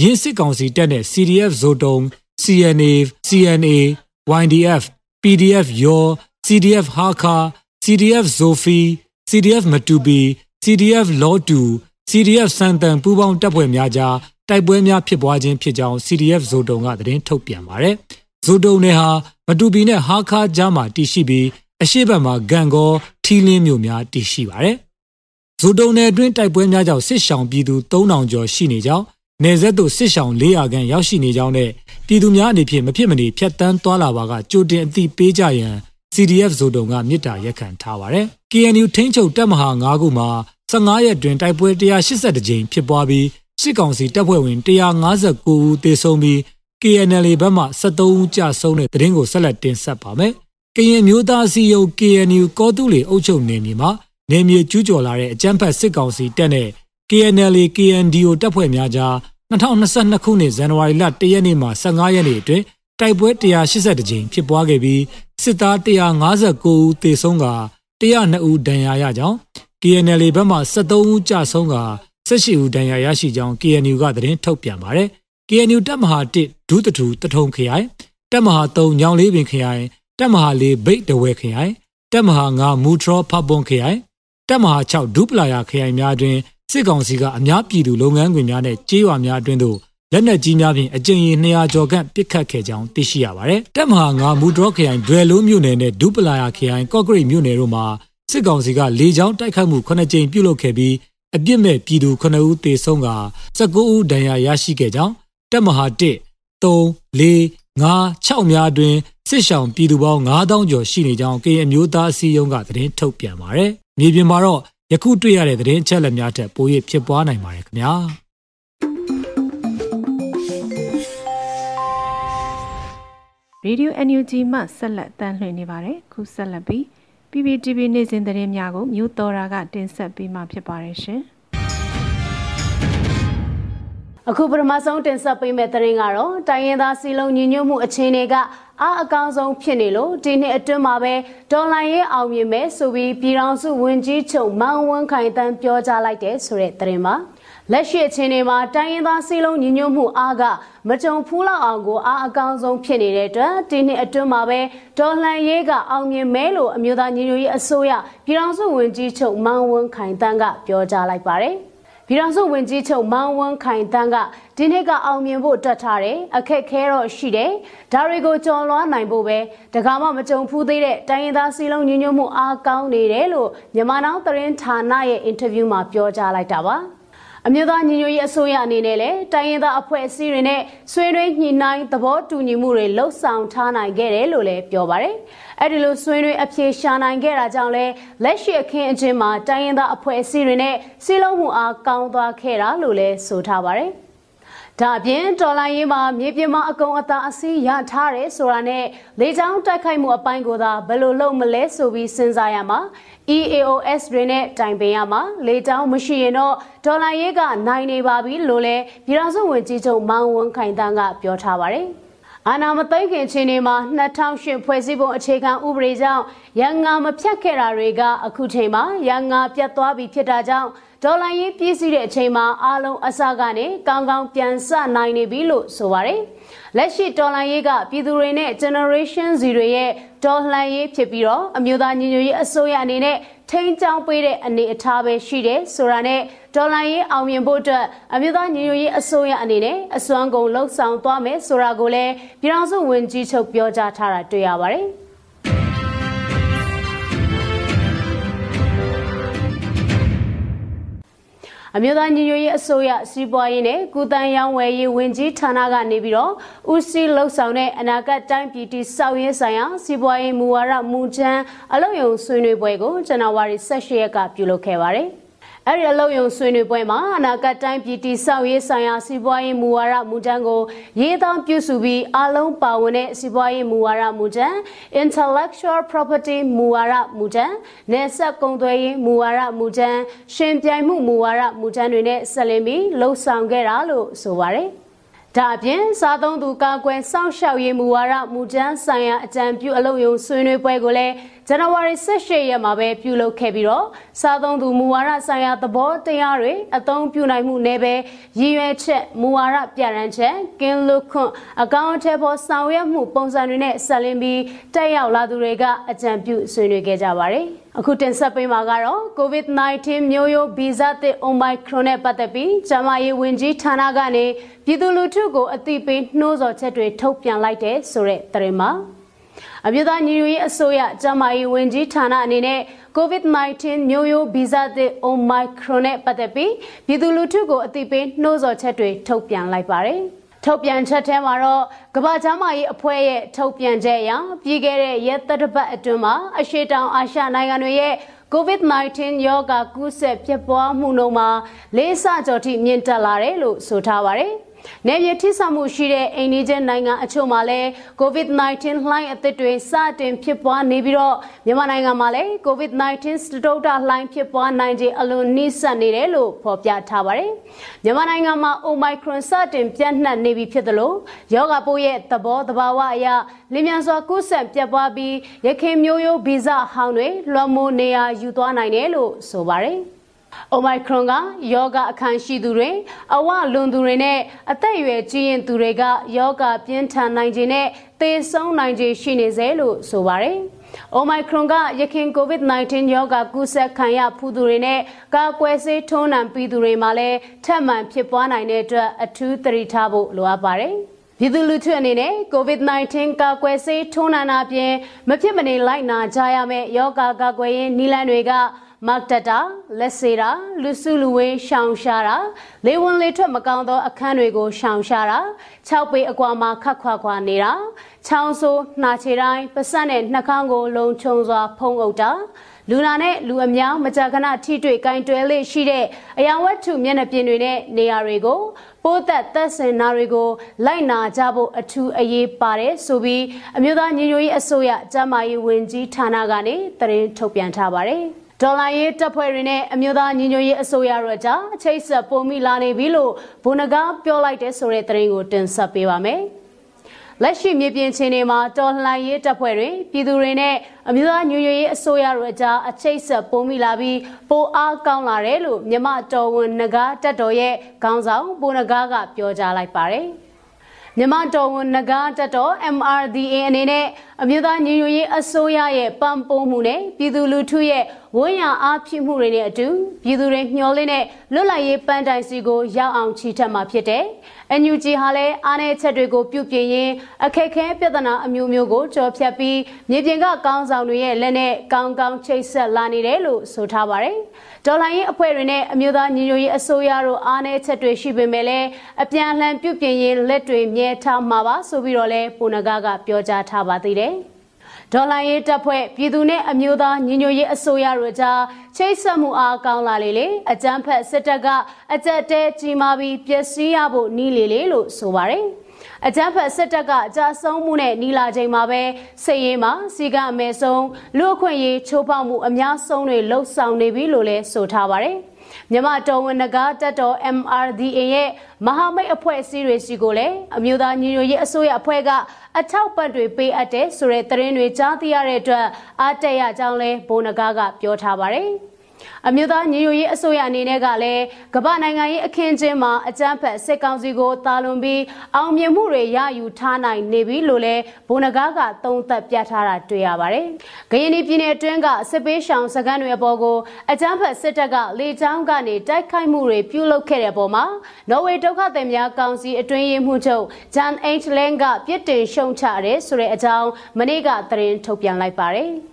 ရင်းစစ်ကောင်စီတပ်နဲ့ CDF ဇိုတုံ CNA CNA YDF PDF ယော CDF ဟာခါ CDF ဇိုဖီ CDF မတူပီ CDF လောတူ CDF စံတန်ပူးပေါင်းတပ်ဖွဲ့များကြားတိုက်ပွဲများဖြစ်ပွားခြင်းဖြစ်ကြောင်း CDF ဇိုတုံကသတင်းထုတ်ပြန်ပါတယ်။ဇိုတုံနယ်ဟာမတူပီနဲ့ဟာခါကြားမှာတည်ရှိပြီးအရှိတ်ဘက်မှာဂန်ကောထီလင်းမြို့များတည်ရှိပါတယ်။ဇိုတုံနယ်အတွင်းတိုက်ပွဲများကြောင့်စစ်ဆောင်ပြည်သူ3000ကျော်ရှိနေကြောင်းနယ်ဆက်သို့စစ်ဆောင်400ခန့်ရောက်ရှိနေကြောင်းနဲ့ပြည်သူများအနေဖြင့်မဖြစ်မနေဖြတ်တန်းသွားလာပါကကြိုတင်အသိပေးကြရန် CDF ဇိုတုံကမြစ်တာရက်ခံထားပါတယ်။ KNU ထိန်းချုပ်တပ်မဟာ9ခုမှာ 15ရက်တွင်တိုက်ပွဲ182ကြိမ်ဖြစ်ပွားပြီးစစ်ကောင်စီတပ်ဖွဲ့ဝင်159ဦးသေဆုံးပြီး KNL ဘက်မှ73ဦးကြာဆုံးတဲ့သတင်းကိုဆက်လက်တင်ဆက်ပါမယ်ကရင်မျိုးသားအစည်းအရုံး KNU ကောတူလီအုပ်ချုပ်နေမြေမှာနေမြေကျူးကျော်လာတဲ့အကြမ်းဖက်စစ်ကောင်စီတပ်နဲ့ KNL KNDO တပ်ဖွဲ့များကြား2022ခုနှစ်ဇန်နဝါရီလ1ရက်နေ့မှ15ရက်နေ့အတွင်းတိုက်ပွဲ182ကြိမ်ဖြစ်ပွားခဲ့ပြီးစစ်သား159ဦးသေဆုံးက102ဦးဒဏ်ရာရကြောင်း KNL ဘက်မှ73ဦးကြာဆုံးက18ဦးဒဏ်ရာရရှိကြောင်း KNU ကသတင်းထုတ်ပြန်ပါတယ်။ KNU တပ်မဟာ1ဒုတထူတထုံခရိုင်တပ်မဟာ3ညောင်လေးပင်ခရိုင်တပ်မဟာ4ဘိတ်တဝဲခရိုင်တပ်မဟာ9မူထရောဖပွန်ခရိုင်တပ်မဟာ6ဒုပလာယာခရိုင်များတွင်စစ်ကောင်စီကအများပြည်သူလုပ်ငန်းခွင်များနဲ့ကြေးရွာများအတွင်းသို့လက်နက်ကြီးများဖြင့်အကြိမ်ရေ200ကျော်ခန့်ပစ်ခတ်ခဲ့ကြောင်းသိရှိရပါတယ်။တပ်မဟာ9မူဒရော့ခရိုင်ဒွယ်လုံးမြို့နယ်နဲ့ဒုပလာယာခရိုင်ကော့ဂရိတ်မြို့နယ်တို့မှာ စစ်ကောင်စီကလေကြောင်းတိုက်ခတ်မှု9ကြိမ်ပြုလုပ်ခဲ့ပြီးအပြစ်မဲ့ပြည်သူ9ဦးသေဆုံးက19ဦးဒဏ်ရာရရှိခဲ့ကြောင်းတပ်မဟာ1 3 4 5 6များတွင်စစ်ရှောင်ပြည်သူပေါင်း9000ကျော်ရှိနေကြောင်းကရင်အမျိုးသားအစည်းအရုံးကသတင်းထုတ်ပြန်ပါတယ်။မြေပြင်မှာတော့ယခုတွေ့ရတဲ့သတင်းအချက်အလက်များထက်ပို၍ဖြစ်ပွားနိုင်ပါတယ်ခင်ဗျာ။ Radio NUG မှဆက်လက်တမ်းလှည့်နေပါတယ်ခုဆက်လက်ပြီး PPTV နေ့စဉ်သတင်းများကိုမြို့တော်ရာကတင်ဆက်ပေးမှာဖြစ်ပါတယ်ရှင်အခုပထမဆုံးတင်ဆက်ပေးမယ့်သတင်းကတော့တိုင်းရင်းသားစီလုံးညီညွတ်မှုအခြေအနေကအားအကောင်းဆုံးဖြစ်နေလို့ဒီနှစ်အတွင်းမှာပဲဒေါ်လာရေးအောင်မြင်မဲ့ဆိုပြီးပြည်ထောင်စုဝန်ကြီးချုပ်မောင်ဝန်းခိုင်တန်းပြောကြားလိုက်တဲ့ဆိုတဲ့သတင်းပါ လက်ရှိအခြေအနေမှာတိုင်းရင်းသားစီလုံးညီညွတ်မှုအားကမကြုံဖူးလောက်အောင်ကိုအားအကောင်းဆုံးဖြစ်နေတဲ့အတွက်ဒီနှစ်အတွင်းမှာပဲဒေါ်လန်ရေးကအောင်မြင်မဲလို့အမျိုးသားညီညွတ်ရေးအစိုးရပြည်ထောင်စုဝန်ကြီးချုပ်မောင်ဝန်းခိုင်တန်းကပြောကြားလိုက်ပါတယ်။ပြည်ထောင်စုဝန်ကြီးချုပ်မောင်ဝန်းခိုင်တန်းကဒီနှစ်ကအောင်မြင်ဖို့တွက်ထားတယ်အခက်ခဲတော့ရှိတယ်ဒါတွေကိုကြော်လွှားနိုင်ဖို့ပဲတကာမှမကြုံဖူးသေးတဲ့တိုင်းရင်းသားစီလုံးညီညွတ်မှုအားကောင်းနေတယ်လို့မြန်မာနောင်သတင်းဌာနရဲ့အင်တာဗျူးမှာပြောကြားလိုက်တာပါ အမျိုးသားညီညွတ်ရေးအစိုးရအနေနဲ့လည်းတိုင်းရင်းသားအဖွဲ့အစည်းတွေနဲ့ဆွေးနွေးညှိနှိုင်းသဘောတူညီမှုတွေလှုပ်ဆောင်ထားနိုင်ခဲ့တယ်လို့လည်းပြောပါတယ်။အဲ့ဒီလိုဆွေးနွေးအပြေရှာနိုင်ခဲ့တာကြောင့်လည်းလက်ရှိအခင်းအကျင်းမှာတိုင်းရင်းသားအဖွဲ့အစည်းတွေနဲ့စီးလုံးမှုအားကောင်းသွားခဲ့တာလို့လည်းဆိုထားပါတယ်။ ဒါအပြင်တော်လိုင်းရေးမှာမြေပြင်မှာအကုံအသာအစီးရထားတယ်ဆိုတာနဲ့လေကြောင်းတိုက်ခိုက်မှုအပိုင်းကိုသာဘယ်လိုလုပ်မလဲဆိုပြီးစဉ်းစားရမှာ EAOS တွေနဲ့တိုင်ပင်ရမှာလေတောင်းမရှိရင်တော့ဒေါ်လာရေးကနိုင်နေပါပြီလို့လည်းပြည်ထောင်စုဝန်ကြီးချုပ်မောင်ဝန်းခိုင်တန်းကပြောထားပါတယ်။အာနာမသိခင်ချိန်တွေမှာ2008ဖွဲ့စည်းပုံအခြေခံဥပဒေကြောင့်ရန်ငါမဖြတ်ခဲ့တာတွေကအခုချိန်မှာရန်ငါပြတ်သွားပြီဖြစ်တာကြောင့် ဒေါ်လာရေးပြည့်စည်တဲ့အချိန်မှာအားလုံးအစကနေကောင်းကောင်းပြန်ဆနိုင်နေပြီလို့ဆိုပါတယ်။လက်ရှိဒေါ်လာရေးကပြည်သူတွေနဲ့ generation Z တွေရဲ့ဒေါ်လာရေးဖြစ်ပြီးတော့အမျိုးသားညီညွတ်ရေးအစိုးရအနေနဲ့ထိန်းချောင်းပေးတဲ့အနေအထားပဲရှိတယ်ဆိုတာနဲ့ဒေါ်လာရေးအောင်မြင်ဖို့အတွက်အမျိုးသားညီညွတ်ရေးအစိုးရအနေနဲ့အစွမ်းကုန်လှုပ်ဆောင်သွားမယ်ဆိုတာကိုလည်းပြည်ထောင်စုဝန်ကြီးချုပ်ပြောကြားထားတာတွေ့ရပါတယ်။ အမျိုးသားညီညွတ်ရေးအစိုးရစီးပွားရေးနဲ့ကုသရေးဝယ်ရေးဝန်ကြီးဌာနကနေပြီးတော့ဦးစီးလှုပ်ဆောင်တဲ့အနာဂတ်တိုင်းပြည်တည်ဆောက်ရေးဆိုင်ရာစီးပွားရေးမူဝါဒမူချမ်းအလုပ်ရုံဆွေးနွေးပွဲကိုဇန်နဝါရီ18ရက်ကပြုလုပ်ခဲ့ပါတယ်။ အဲ့ဒီအလုပ်ရုံဆွေးနွေးပွဲမှာအနာဂတ်တိုင်းပြည်တည်ဆောက်ရေးဆိုင်ရာစီးပွားရေးမူဝါဒမူတန်းကိုရေးသားပြုစုပြီးအလုံးပါဝင်တဲ့စီးပွားရေးမူဝါဒမူတန်း intellectual property မူဝါဒမူတန်းနယ်စပ်ကုန်သွယ်ရေးမူဝါဒမူတန်းရှင်ပြိုင်မှုမူဝါဒမူတန်းတွေနဲ့ဆက်လင်းပြီးလှုပ်ဆောင်ခဲ့တာလို့ဆိုပါတယ်ဒါအပြင်စားသုံးသူကာကွယ်စောင့်ရှောက်ရေးမူဝါဒမူတန်းဆိုင်ရာအကြံပြုအလုပ်ရုံဆွေးနွေးပွဲကိုလည်း ဇန်နဝါရီ18ရက်မှာပဲပြုလုပ်ခဲ့ပြီးတော့စားသုံးသူမူဝါဒဆိုင်ရာသဘောတရားတွေအသုံးပြုနိုင်မှုနဲ့ပဲရည်ရွယ်ချက်မူဝါဒပြရန်ချက်ကင်းလွတ်ခွန့်အကောင့်ထဲပေါ်ဆောင်ရွက်မှုပုံစံတွေနဲ့ဆက်လင်းပြီးတက်ရောက်လာသူတွေကအကြံပြုဆွေးနွေးခဲ့ကြပါတယ်အခုတင်ဆက်ပေးမှာကတော့ COVID-19 မျိုးရိုးဗီဇသစ် Omicron နဲ့ပတ်သက်ပြီးကျန်းမာရေးဝန်ကြီးဌာနကနေပြည်သူလူထုကိုအသိပေးနှိုးဆော်ချက်တွေထုတ်ပြန်လိုက်တဲ့ဆိုတဲ့သတင်းမှာ အမျိုးသားညီညွတ်ရေးအစိုးရကျန်းမာရေးဝန်ကြီးဌာနအနေနဲ့ COVID-19 မျိုးရိုးဗီဇသစ် Omicron နဲ့ပတ်သက်ပြီးပြည်သူလူထုကိုအသိပေးနှိုးဆော်ချက်တွေထုတ်ပြန်လိုက်ပါတယ်။ထုတ်ပြန်ချက်ထဲမှာတော့ကမ္ဘာ့ကျန်းမာရေးအဖွဲ့ရဲ့ထုတ်ပြန်ချက်အရပြည်ခဲ့တဲ့ရက်သတ္တပတ်အတွင်းမှာအရှေ့တောင်အာရှနိုင်ငံတွေရဲ့ COVID-19 ရောဂါကူးစက်ဖြစ်ပွားမှုနှုန်းမှာလေးဆကျော်ထိမြင့်တက်လာတယ်လို့ဆိုထားပါတယ်။။ နေပြည်ထိစမှုရှိတဲ့အိန္ဒိယနိုင်ငံအချို့မှာလည်း COVID-19 လှိုင်းအသစ်တွေစတင်ဖြစ်ပွားနေပြီးတော့မြန်မာနိုင်ငံမှာလည်း COVID-19 စတုတ္တလှိုင်းဖြစ်ပွားနိုင်ခြင်းအလွန်နှိစက်နေတယ်လို့ဖော်ပြထားပါတယ်။မြန်မာနိုင်ငံမှာ Omicron စတင်ပြန့်နှံ့နေပြီဖြစ်သလိုယောဂပိုးရဲ့သဘောတဘာဝအရလင်းမြန်စွာကူးစက်ပြတ်ပွားပြီးရခင်မျိုးရိုးဗီဇဟောင်းတွေလွှမ်းမိုးနေရာယူသွားနိုင်တယ်လို့ဆိုပါတယ်။ Omicron ကယောဂအခန်းရှိသူတွေအဝလွန်သူတွေနဲ့အသက်အရွယ်ကြီးရင်သူတွေကယောဂပြင်းထန်နိုင်ခြင်းနဲ့သေဆုံးနိုင်ခြင်းရှိနေစေလို့ဆိုပါတယ်။ Omicron ကရခင် COVID-19 ရောဂါကူးစက်ခံရဖူးသူတွေနဲ့ကာကွယ်ဆေးထိုးနှံပြီးသူတွေမှာလည်းထပ်မံဖြစ်ပွားနိုင်တဲ့အတွက်အထူးသတိထားဖို့လိုအပ်ပါတယ်။ပြည်သူလူထုအနေနဲ့ COVID-19 ကာကွယ်ဆေးထိုးနှံတာပြင် မဖြစ်မနေလိုက်နာကြရမယ့်ယောဂါကာကွယ်ရေးနည်းလမ်းတွေက မတ်တတာလက်စေတာလူစုလူဝေးရှောင်ရှားတာလေဝင်လေထွက်မကောင်းသောအခန်းတွေကိုရှောင်ရှားတာ6ပေအကွာမှာခတ်ခွာခွာနေတာချောင်းဆိုးနှာချေတိုင်းပစက်နဲ့နှာခေါင်းကိုလုံခြုံစွာဖုံးအုပ်တာလူနာနဲ့လူအများမကြာခဏထိတွေ့ကင်တွဲလေးရှိတဲ့အရာဝတ္ထုမျက်နှာပြင်တွေနဲ့နေရာတွေကိုပိုးသက်သက်စင်နာတွေကိုလိုက်နာကြဖို့အထူးအရေးပါတယ်ဆိုပြီးအမျိုးသားညီညွတ်ရေးအစိုးရကျန်းမာရေးဝန်ကြီးဌာနကနေသတင်းထုတ်ပြန်ထားပါတယ်။ ဒေါ်လာရေးတပ်ဖွဲ့တွေနဲ့အမျိုးသားညီညွတ်ရေးအစိုးရတို့ကြားအချိတ်ဆက်ပုံမိလာနေပြီလို့ဘုံနဂါပြောလိုက်တဲ့ဆိုတဲ့သတင်းကိုတင်ဆက်ပေးပါမယ်။လက်ရှိမြေပြင်ချင်းတွေမှာတော်လှန်ရေးတပ်ဖွဲ့တွေပြည်သူတွေနဲ့အမျိုးသားညွညွရေးအစိုးရတို့ကြားအချိတ်ဆက်ပုံမိလာပြီးပိုအားကောင်းလာတယ်လို့မြမတော်ဝန်နဂါတက်တော်ရဲ့ခေါင်းဆောင်ဘုံနဂါကပြောကြားလိုက်ပါတယ်။မြန်မာတော်ဝန်နဂါတက်တော် MRDA အနေနဲ့ အမျိုးသားညီညွတ်ရေးအစိုးရရဲ့ပံ့ပိုးမှုနဲ့ပြည်သူလူထုရဲ့ဝန်ရအားဖြစ်မှုတွေနဲ့အတူပြည်သူတွေမျှော်လင့်တဲ့လွတ်လပ်ရေးပန်းတိုင်စီကိုရောက်အောင်ချီထက်မှာဖြစ်တယ်။ NUG ဟာလည်းအားနည်းချက်တွေကိုပြုပြင်ရင်းအခက်ခဲပြဿနာအမျိုးမျိုးကိုကြော်ဖြတ်ပြီးမြေပြင်ကကောင်းဆောင်တွေရဲ့လက်နဲ့ကောင်းကောင်းချိတ်ဆက်လာနေတယ်လို့ဆိုထားပါတယ်။ဒေါ်လာရင်းအဖွဲ့တွေနဲ့အမျိုးသားညီညွတ်ရေးအစိုးရတို့အားနည်းချက်တွေရှိပေမဲ့လည်းအပြန်အလှန်ပြုပြင်ရင်းလက်တွေမြဲထားမှာပါဆိုပြီးတော့လဲပုံနဂကပြောကြားထားပါသေးတယ်။ ဒေါ်လာရေးတပ်ဖွဲ့ပြည်သူနဲ့အမျိုးသားညီညွတ်ရေးအစိုးရတို့ကြားချိတ်ဆက်မှုအားကောင်းလာလေလေအကြမ်းဖက်စစ်တပ်ကအကြက်တဲကြီးမာပြီးပျက်စီးရဖို့နီးလေလေလို့ဆိုပါတယ်အကြမ်းဖက်စစ်တပ်ကအကြဆုံးမှုနဲ့နီလာချိန်မှာပဲစစ်ရေးမှာစီကအမဲဆုံးလူအခွင့်ရေးချိုးဖောက်မှုအများဆုံးတွေလှုပ်ဆောင်နေပြီလို့လည်းဆိုထားပါတယ်။ မြန်မာတော်ဝန်နဂါတက်တော် MRDA ရဲ့မဟာမိတ်အဖွဲ့အစည်းတွေစီကိုလည်းအမျိုးသားညီညွတ်ရေးအစိုးရအဖွဲ့ကအထောက်ပံ့တွေပေးအပ်တဲ့ဆိုတဲ့သတင်းတွေကြားသိရတဲ့အတွက်အားတက်ရကြောင်းလဲဘိုးနဂါကပြောထားပါတယ်။ အမျိုးသားညီညွတ်ရေးအစိုးရအနေနဲ့ကလည်းကမ္ဘာနိုင်ငံရေးအခင်းကျင်းမှာအကြမ်းဖက်စစ်ကောင်စီကိုတာလွန်ပြီးအောင်မြင်မှုတွေရယူထားနိုင်နေပြီလို့လည်းဘုံနဂါကသုံးသပ်ပြထားတာတွေ့ရပါတယ်။ဂယင်းပြည်နယ်အတွင်းကစစ်ပေးရှောင်စခန်းတွေအပေါ်ကိုအကြမ်းဖက်စစ်တပ်ကလေကြောင်းကနေတိုက်ခိုက်မှုတွေပြုလုပ်ခဲ့တဲ့ပုံမှာနော်ဝေဒုက္ခသည်များကောင်စီအတွင်းရေးမှူးချုပ်ဂျန်အိတ်လန်ကပြစ်တင်ရှုံချတယ်ဆိုတဲ့အကြောင်းမနေ့ကသတင်းထုတ်ပြန်လိုက်ပါတယ်။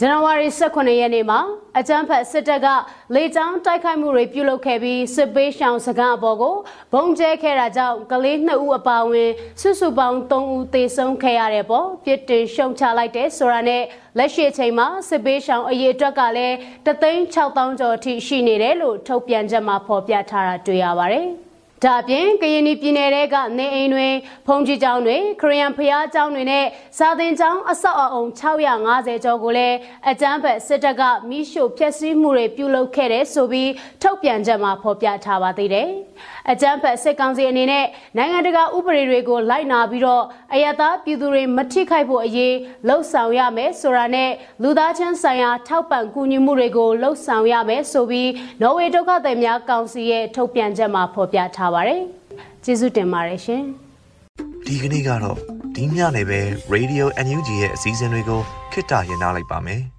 ဇန်နဝါရီ18ရက်နေ့မှာအကြမ်းဖက်စစ်တပ်ကလေကြောင်းတိုက်ခိုက်မှုတွေပြုလုပ်ခဲ့ပြီးစစ်ပေးရှောင်စခန်းအပေါ်ကိုဘုံကျဲခဲ့တာကြောင့်ကလေး2ဦးအပါအဝင်စုစုပေါင်း3ဦးသေဆုံးခဲ့ရတဲ့ပေါ်ပြစ်တင်ရှုံချလိုက်တဲ့ဆိုတာနဲ့လက်ရှိအချိန်မှာစစ်ပေးရှောင်အရေးအတွက်ကလည်းတသိန်း6000ကျော်အထိရှိနေတယ်လို့ထုတ်ပြန်ချက်မှာဖော်ပြထားတာတွေ့ရပါတယ်။ ဒါအပြင်ကရင်ပြည်နယ်တဲကနေအိမ်တွေဖုန်ကြီးကျောင်းတွေခရီးယန်ဖျားကျောင်းတွေနဲ့စာသင်ကျောင်းအဆောက်အအုံ650ကျော်ကိုလည်းအကြမ်းဖက်စစ်တပ်ကမိရှို့ဖျက်ဆီးမှုတွေပြုလုပ်ခဲ့တဲ့ဆိုပြီးထုတ်ပြန်ချက်မှာဖော်ပြထားပါသေးတယ်။ အကြမ်းဖက်စစ်ကောင်စီအနေနဲ့နိုင်ငံတကာဥပဒေတွေကိုလိုက်နာပြီးတော့အယက်သားပြည်သူတွေမထိခိုက်ဖို့အရေးလှုံ့ဆော်ရမယ်ဆိုတာနဲ့လူသားချင်းဆိုင်ရာထောက်ပံ့ကူညီမှုတွေကိုလှုံ့ဆော်ရမယ်ဆိုပြီးနော်ဝေဒုက္ခသည်များကောင်စီရဲ့ထုတ်ပြန်ချက်မှာဖော်ပြထားပါတယ်။ကျေးဇူးတင်ပါတယ်ရှင်။ဒီကနေ့ကတော့ဒီညနေပဲ Radio NUG ရဲ့အစည်းအဝေးတွေကိုခਿੱတရရနိုင်ပါမယ်။